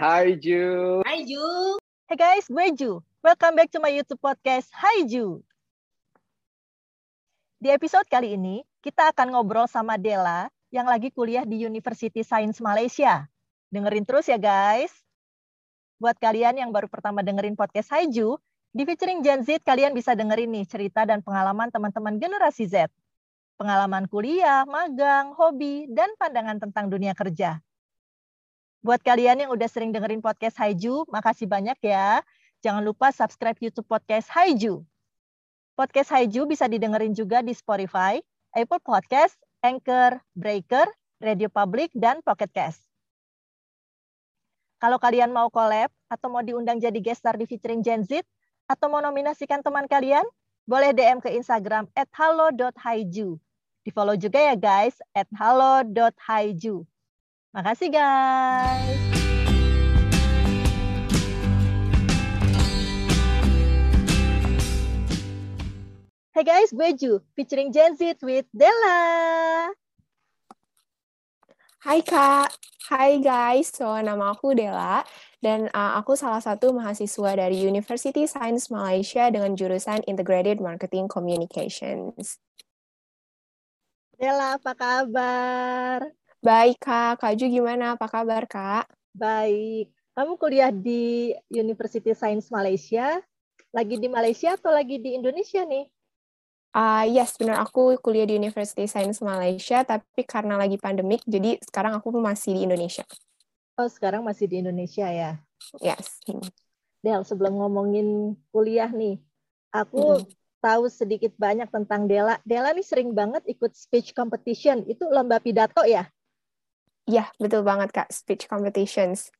Hai Ju. Hai Ju. Hey guys, gue Ju. Welcome back to my YouTube podcast, Hai Ju. Di episode kali ini, kita akan ngobrol sama Dela yang lagi kuliah di University Science Malaysia. Dengerin terus ya guys. Buat kalian yang baru pertama dengerin podcast Hai Ju, di featuring Gen Z kalian bisa dengerin nih cerita dan pengalaman teman-teman generasi Z. Pengalaman kuliah, magang, hobi, dan pandangan tentang dunia kerja. Buat kalian yang udah sering dengerin podcast Haiju, makasih banyak ya. Jangan lupa subscribe YouTube podcast Haiju. Podcast Haiju bisa didengerin juga di Spotify, Apple Podcast, Anchor, Breaker, Radio Public, dan Pocket Cast. Kalau kalian mau collab atau mau diundang jadi guest star di featuring Gen Z, atau mau nominasikan teman kalian, boleh DM ke Instagram at halo.haiju. Di follow juga ya guys, at halo.haiju. Makasih guys. Hey guys, gue Ju, featuring Gen Z with Della. Hai Kak, hai guys, so nama aku Della dan uh, aku salah satu mahasiswa dari University Science Malaysia dengan jurusan Integrated Marketing Communications. Della, apa kabar? Baik Kak, Kak Ju gimana? Apa kabar Kak? Baik. Kamu kuliah di University Science Malaysia. Lagi di Malaysia atau lagi di Indonesia nih? Uh, yes, benar. Aku kuliah di University Science Malaysia, tapi karena lagi pandemik, jadi sekarang aku masih di Indonesia. Oh, sekarang masih di Indonesia ya? Yes. Del, sebelum ngomongin kuliah nih, aku hmm. tahu sedikit banyak tentang Dela. Dela nih sering banget ikut speech competition. Itu lomba pidato ya? Iya, betul banget Kak, speech competitions.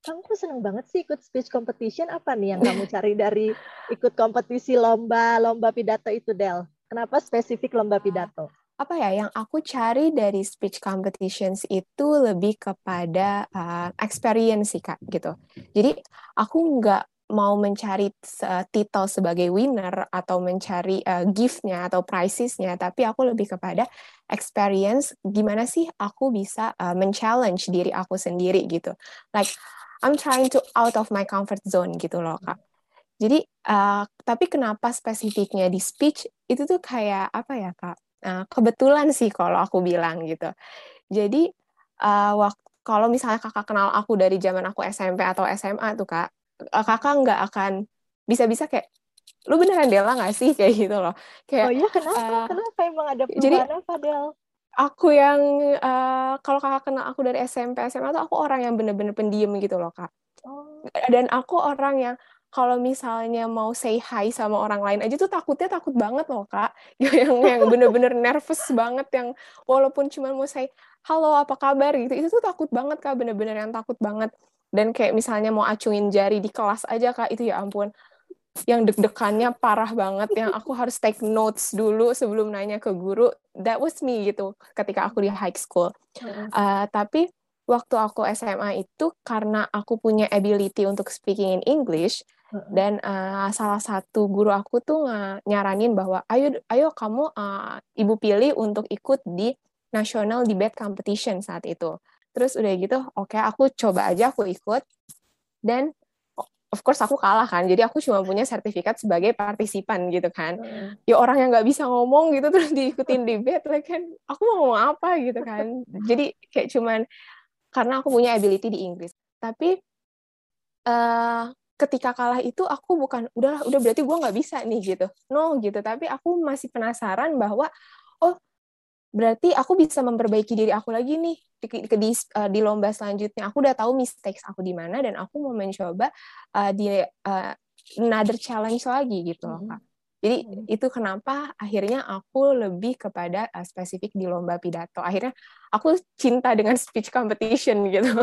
Kamu seneng banget sih ikut speech competition? Apa nih yang kamu cari dari ikut kompetisi lomba, lomba pidato itu, Del? Kenapa spesifik lomba pidato? Apa ya, yang aku cari dari speech competitions itu lebih kepada uh, experience sih, Kak, gitu. Jadi, aku nggak mau mencari title sebagai winner atau mencari uh, gift-nya atau prizes-nya, tapi aku lebih kepada experience gimana sih aku bisa uh, men-challenge diri aku sendiri gitu. Like I'm trying to out of my comfort zone gitu loh, Kak. Jadi uh, tapi kenapa spesifiknya di speech itu tuh kayak apa ya, Kak? Uh, kebetulan sih kalau aku bilang gitu. Jadi uh, waktu kalau misalnya kakak kenal aku dari zaman aku SMP atau SMA tuh kak, Eh, kakak nggak akan bisa-bisa kayak lu beneran Dela nggak sih? Kayak gitu loh. Kayak oh iya kenapa? uh, kenapa emang ada perubahan jadi, apa Del aku yang uh, kalau kakak kenal aku dari SMP SMA tuh aku orang yang bener-bener pendiam gitu loh kak. Oh. dan aku orang yang kalau misalnya mau say hi sama orang lain aja tuh takutnya takut banget loh kak. Yang yang bener-bener nervous banget yang walaupun cuma mau say halo apa kabar? gitu. Itu tuh takut banget kak. Bener-bener yang takut banget dan kayak misalnya mau acungin jari di kelas aja kak itu ya ampun. Yang deg-degannya parah banget yang aku harus take notes dulu sebelum nanya ke guru. That was me gitu ketika aku di high school. Uh, tapi waktu aku SMA itu karena aku punya ability untuk speaking in English dan uh, salah satu guru aku tuh nyaranin bahwa ayo ayo kamu uh, ibu pilih untuk ikut di national debate competition saat itu terus udah gitu oke okay, aku coba aja aku ikut. Dan of course aku kalah kan. Jadi aku cuma punya sertifikat sebagai partisipan gitu kan. Hmm. ya orang yang nggak bisa ngomong gitu terus diikutin debate like kan. Aku mau ngomong apa gitu kan. Jadi kayak cuman karena aku punya ability di Inggris. Tapi uh, ketika kalah itu aku bukan udah udah berarti gue nggak bisa nih gitu. No gitu. Tapi aku masih penasaran bahwa oh berarti aku bisa memperbaiki diri aku lagi nih di, di, uh, di lomba selanjutnya. Aku udah tahu mistakes aku di mana dan aku mau mencoba uh, di uh, another challenge lagi gitu loh, Kak. Jadi hmm. itu kenapa akhirnya aku lebih kepada uh, spesifik di lomba pidato. Akhirnya aku cinta dengan speech competition gitu.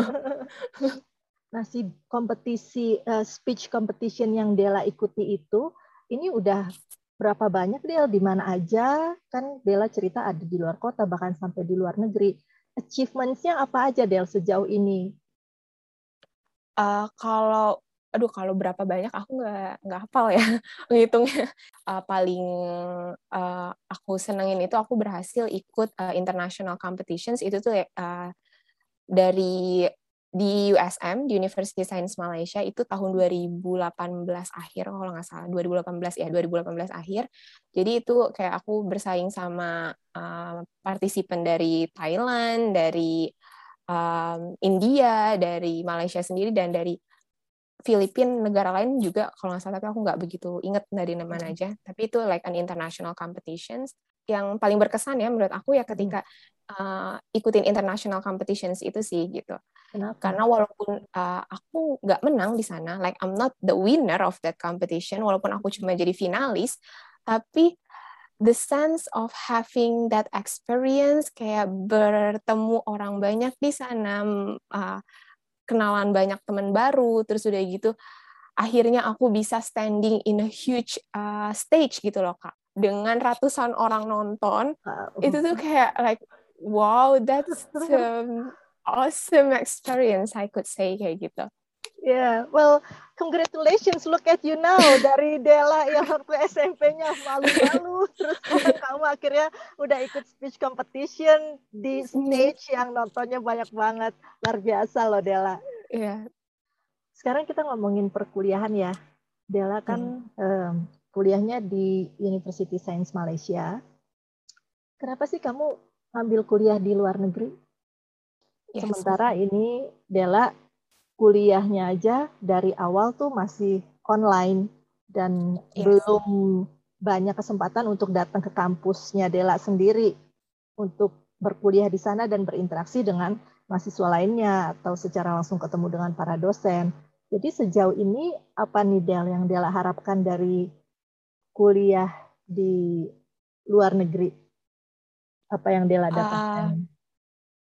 Nah, si kompetisi uh, speech competition yang Dela ikuti itu ini udah berapa banyak Del? Di mana aja? Kan Dela cerita ada di luar kota bahkan sampai di luar negeri. Achievements-nya apa aja Del sejauh ini? Uh, kalau aduh kalau berapa banyak aku nggak nggak hafal ya. Menghitungnya uh, paling uh, aku senengin itu aku berhasil ikut uh, international competitions. Itu tuh uh, dari di USM di University Science Malaysia itu tahun 2018 akhir kalau nggak salah. 2018 ya 2018 akhir. Jadi itu kayak aku bersaing sama uh, partisipan dari Thailand dari um, India dari Malaysia sendiri dan dari Filipina negara lain juga kalau nggak salah. Tapi aku nggak begitu inget dari mana aja. Tapi itu like an international competitions. Yang paling berkesan ya menurut aku ya ketika uh, ikutin international competitions itu sih gitu. Kenapa? Karena walaupun uh, aku nggak menang di sana, like I'm not the winner of that competition, walaupun aku cuma jadi finalis, tapi the sense of having that experience kayak bertemu orang banyak di sana, uh, kenalan banyak teman baru, terus udah gitu, akhirnya aku bisa standing in a huge uh, stage gitu loh kak dengan ratusan orang nonton uh, itu tuh kayak like wow that's um, awesome experience I could say kayak gitu Yeah, well, congratulations. Look at you now. Dari Dela yang waktu SMP-nya malu-malu, terus kamu akhirnya udah ikut speech competition di stage yang nontonnya banyak banget. Luar biasa loh, Dela. Iya. Yeah. Sekarang kita ngomongin perkuliahan ya. Dela kan hmm. um, kuliahnya di University Science Malaysia. Kenapa sih kamu ambil kuliah di luar negeri? Yes. Sementara ini Dela kuliahnya aja dari awal tuh masih online dan yes. belum banyak kesempatan untuk datang ke kampusnya Dela sendiri untuk berkuliah di sana dan berinteraksi dengan mahasiswa lainnya atau secara langsung ketemu dengan para dosen. Jadi sejauh ini apa nih Del yang Dela harapkan dari kuliah di luar negeri? Apa yang Dela dapatkan? Uh,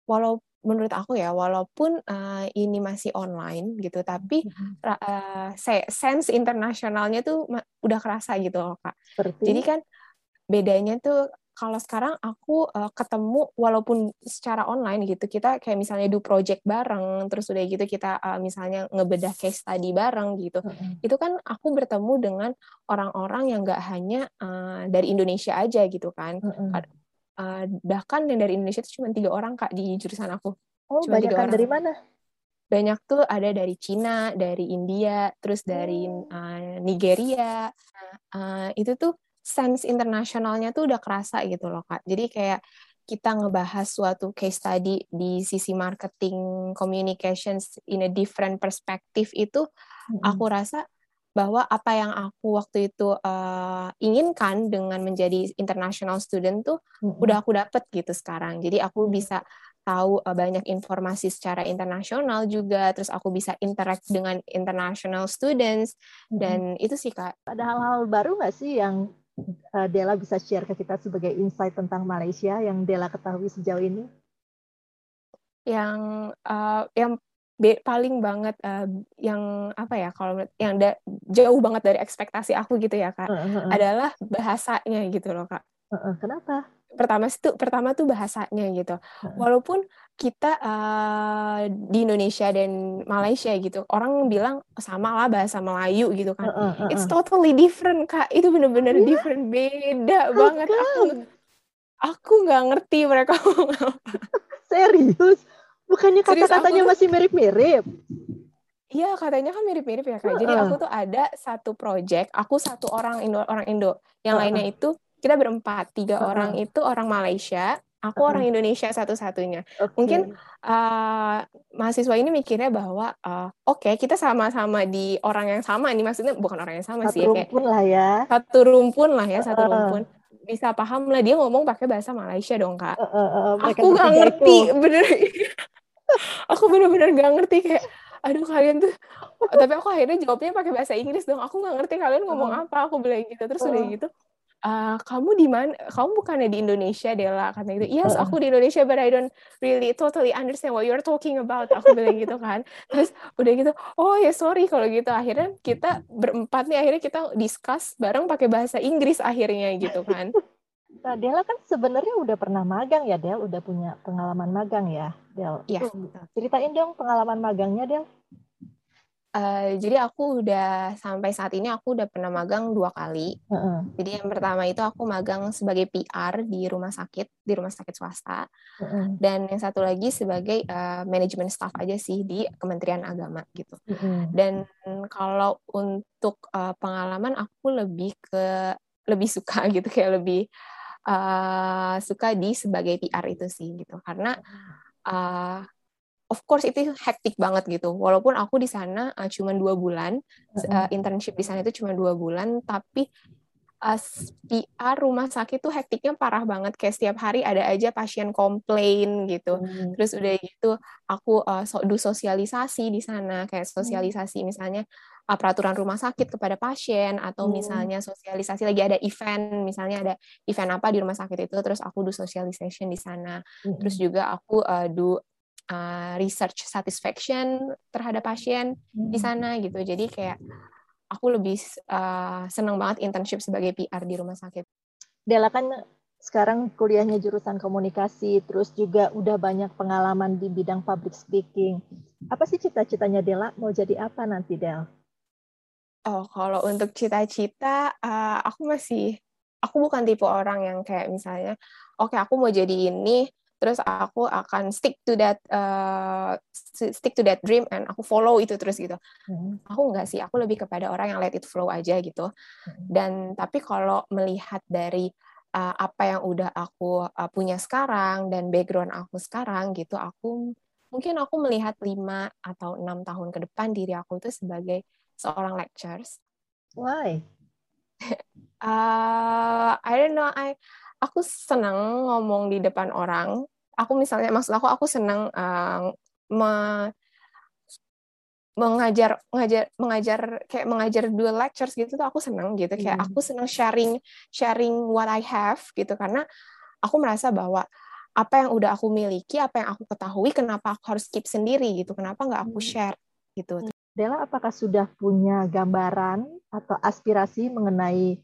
walau menurut aku ya, walaupun uh, ini masih online gitu, tapi uh, sense internasionalnya tuh udah kerasa gitu loh kak. Seperti? Jadi kan bedanya tuh kalau sekarang aku uh, ketemu walaupun secara online gitu kita kayak misalnya do project bareng terus udah gitu kita uh, misalnya ngebedah case study bareng gitu mm-hmm. itu kan aku bertemu dengan orang-orang yang gak hanya uh, dari Indonesia aja gitu kan mm-hmm. Uh, bahkan yang dari Indonesia itu cuma tiga orang kak di jurusan aku. Oh cuma banyak dari mana? Banyak tuh ada dari Cina dari India terus dari uh, Nigeria. Uh, itu tuh sense internasionalnya tuh udah kerasa gitu loh kak. Jadi kayak kita ngebahas suatu case study di sisi marketing communications in a different perspective itu mm-hmm. aku rasa bahwa apa yang aku waktu itu uh, inginkan dengan menjadi international student tuh mm-hmm. udah aku dapet gitu sekarang. Jadi aku bisa tahu uh, banyak informasi secara internasional juga, terus aku bisa interact dengan international students mm-hmm. dan itu sih kak. Ada hal-hal baru nggak sih yang uh, Dela bisa share ke kita sebagai insight tentang Malaysia yang Dela ketahui sejauh ini? Yang uh, yang be, paling banget uh, yang apa ya kalau yang da, jauh banget dari ekspektasi aku gitu ya kak uh, uh, uh. adalah bahasanya gitu loh kak. Uh, uh. Kenapa? Pertama itu pertama tuh bahasanya gitu. Uh, uh. Walaupun kita uh, di Indonesia dan Malaysia gitu orang bilang sama lah bahasa Melayu gitu kan uh, uh, uh, it's totally different kak itu bener-bener yeah? different beda How banget come? aku aku nggak ngerti mereka ngomong serius bukannya kata-katanya masih mirip-mirip Iya katanya kan mirip-mirip ya kak. Jadi uh. aku tuh ada satu project, aku satu orang Indo, orang Indo, yang uh. lainnya itu kita berempat, tiga uh. orang itu orang Malaysia, aku orang Indonesia satu-satunya. Okay. Mungkin uh, mahasiswa ini mikirnya bahwa uh, oke okay, kita sama-sama di orang yang sama ini maksudnya bukan orang yang sama satu sih rumpun kayak lah ya. Satu rumpun lah ya, satu uh, rumpun. Bisa paham lah dia ngomong pakai bahasa Malaysia dong kak. Uh, uh, uh, aku nggak ngerti itu. bener. aku bener-bener gak ngerti kayak aduh kalian tuh tapi aku akhirnya jawabnya pakai bahasa Inggris dong aku nggak ngerti kalian ngomong uh, apa aku bilang gitu terus udah gitu uh, kamu di mana? Kamu bukannya di Indonesia, Dela? Kata gitu. Yes, aku di Indonesia, but I don't really totally understand what you're talking about. Aku bilang gitu kan. Terus udah gitu, oh ya sorry kalau gitu. Akhirnya kita berempat nih, akhirnya kita discuss bareng pakai bahasa Inggris akhirnya gitu kan. Nah, Dela kan sebenarnya udah pernah magang ya, Del. Udah punya pengalaman magang ya, Del. Iya. Ceritain dong pengalaman magangnya, Del. Uh, jadi aku udah sampai saat ini aku udah pernah magang dua kali. Uh -uh. Jadi yang pertama itu aku magang sebagai PR di rumah sakit di rumah sakit swasta, uh -uh. dan yang satu lagi sebagai uh, manajemen staff aja sih di Kementerian Agama gitu. Uh -uh. Dan kalau untuk uh, pengalaman aku lebih ke lebih suka gitu kayak lebih uh, suka di sebagai PR itu sih gitu. Karena uh, of course itu hektik banget gitu. Walaupun aku di sana uh, cuma dua bulan, uh, internship di sana itu cuma dua bulan, tapi uh, PR rumah sakit tuh hektiknya parah banget. Kayak setiap hari ada aja pasien komplain gitu. Hmm. Terus udah gitu aku uh, so, do sosialisasi di sana, kayak sosialisasi misalnya uh, peraturan rumah sakit kepada pasien atau hmm. misalnya sosialisasi lagi ada event, misalnya ada event apa di rumah sakit itu, terus aku do socialization di sana. Hmm. Terus juga aku uh, do uh, research satisfaction terhadap pasien hmm. di sana gitu. Jadi kayak aku lebih uh, senang banget internship sebagai PR di rumah sakit. Dela kan sekarang kuliahnya jurusan komunikasi, terus juga udah banyak pengalaman di bidang public speaking. Apa sih cita-citanya Dela? Mau jadi apa nanti, Del? Oh, kalau untuk cita-cita, uh, aku masih, aku bukan tipe orang yang kayak misalnya, oke okay, aku mau jadi ini, terus aku akan stick to that uh, stick to that dream and aku follow itu terus gitu hmm. aku enggak sih aku lebih kepada orang yang let it flow aja gitu hmm. dan tapi kalau melihat dari uh, apa yang udah aku uh, punya sekarang dan background aku sekarang gitu aku mungkin aku melihat lima atau enam tahun ke depan diri aku itu sebagai seorang lectures why uh, I don't know I aku senang ngomong di depan orang. Aku misalnya maksud aku aku senang uh, me, mengajar mengajar mengajar kayak mengajar dua lectures gitu tuh aku senang gitu kayak hmm. aku senang sharing sharing what I have gitu karena aku merasa bahwa apa yang udah aku miliki apa yang aku ketahui kenapa aku harus keep sendiri gitu kenapa nggak aku hmm. share gitu Dela apakah sudah punya gambaran atau aspirasi mengenai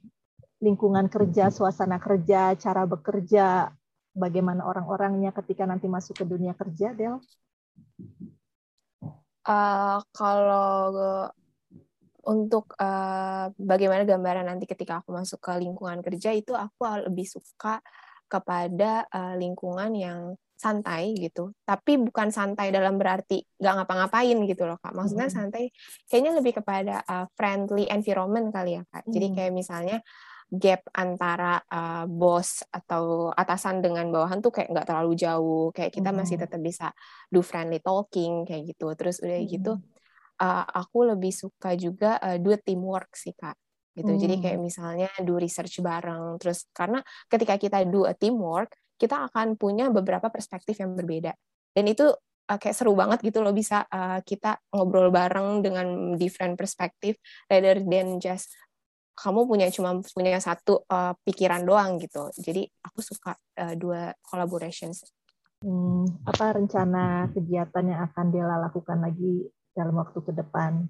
lingkungan kerja, suasana kerja, cara bekerja, bagaimana orang-orangnya ketika nanti masuk ke dunia kerja, Del? Uh, kalau untuk uh, bagaimana gambaran nanti ketika aku masuk ke lingkungan kerja itu aku lebih suka kepada uh, lingkungan yang santai gitu. Tapi bukan santai dalam berarti gak ngapa-ngapain gitu loh kak. Maksudnya hmm. santai kayaknya lebih kepada uh, friendly environment kali ya kak. Jadi hmm. kayak misalnya gap antara uh, bos atau atasan dengan bawahan tuh kayak nggak terlalu jauh kayak kita mm. masih tetap bisa do friendly talking kayak gitu terus udah mm. gitu uh, aku lebih suka juga uh, do teamwork sih kak gitu mm. jadi kayak misalnya do research bareng terus karena ketika kita do a teamwork kita akan punya beberapa perspektif yang berbeda dan itu uh, kayak seru banget gitu loh bisa uh, kita ngobrol bareng dengan different perspektif rather than just kamu punya cuma punya satu uh, pikiran doang gitu. Jadi aku suka uh, dua collaborations. Hmm, apa rencana kegiatan yang akan Dela lakukan lagi dalam waktu ke depan?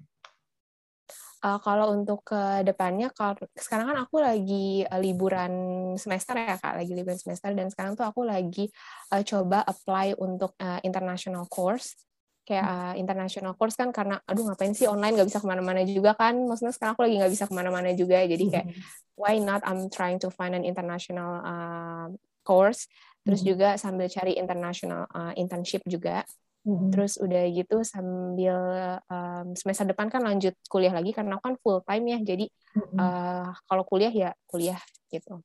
Uh, kalau untuk ke depannya, kalau sekarang kan aku lagi uh, liburan semester ya kak, lagi liburan semester dan sekarang tuh aku lagi uh, coba apply untuk uh, international course kayak uh, international course kan karena aduh ngapain sih online nggak bisa ke mana-mana juga kan maksudnya sekarang aku lagi nggak bisa ke mana-mana juga jadi kayak mm-hmm. why not I'm trying to find an international uh, course terus mm-hmm. juga sambil cari international uh, internship juga mm-hmm. terus udah gitu sambil um, semester depan kan lanjut kuliah lagi karena aku kan full time ya jadi mm-hmm. uh, kalau kuliah ya kuliah gitu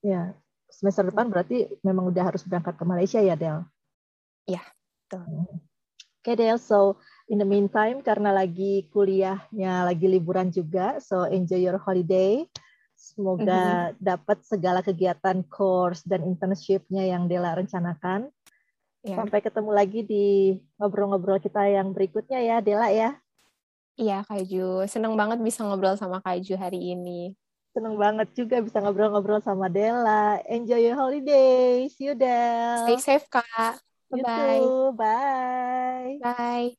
ya semester depan berarti memang udah harus berangkat ke Malaysia ya Del ya betul. Okay, Del, so in the meantime karena lagi kuliahnya lagi liburan juga, so enjoy your holiday. Semoga mm-hmm. dapat segala kegiatan course dan internshipnya yang Dela rencanakan. Yeah. Sampai ketemu lagi di ngobrol-ngobrol kita yang berikutnya ya, Dela ya. Iya, Kaju. Seneng banget bisa ngobrol sama Kaju hari ini. Seneng banget juga bisa ngobrol-ngobrol sama Dela. Enjoy your holiday. See you, Del. Stay safe, Kak. Bye-bye. Bye. Bye.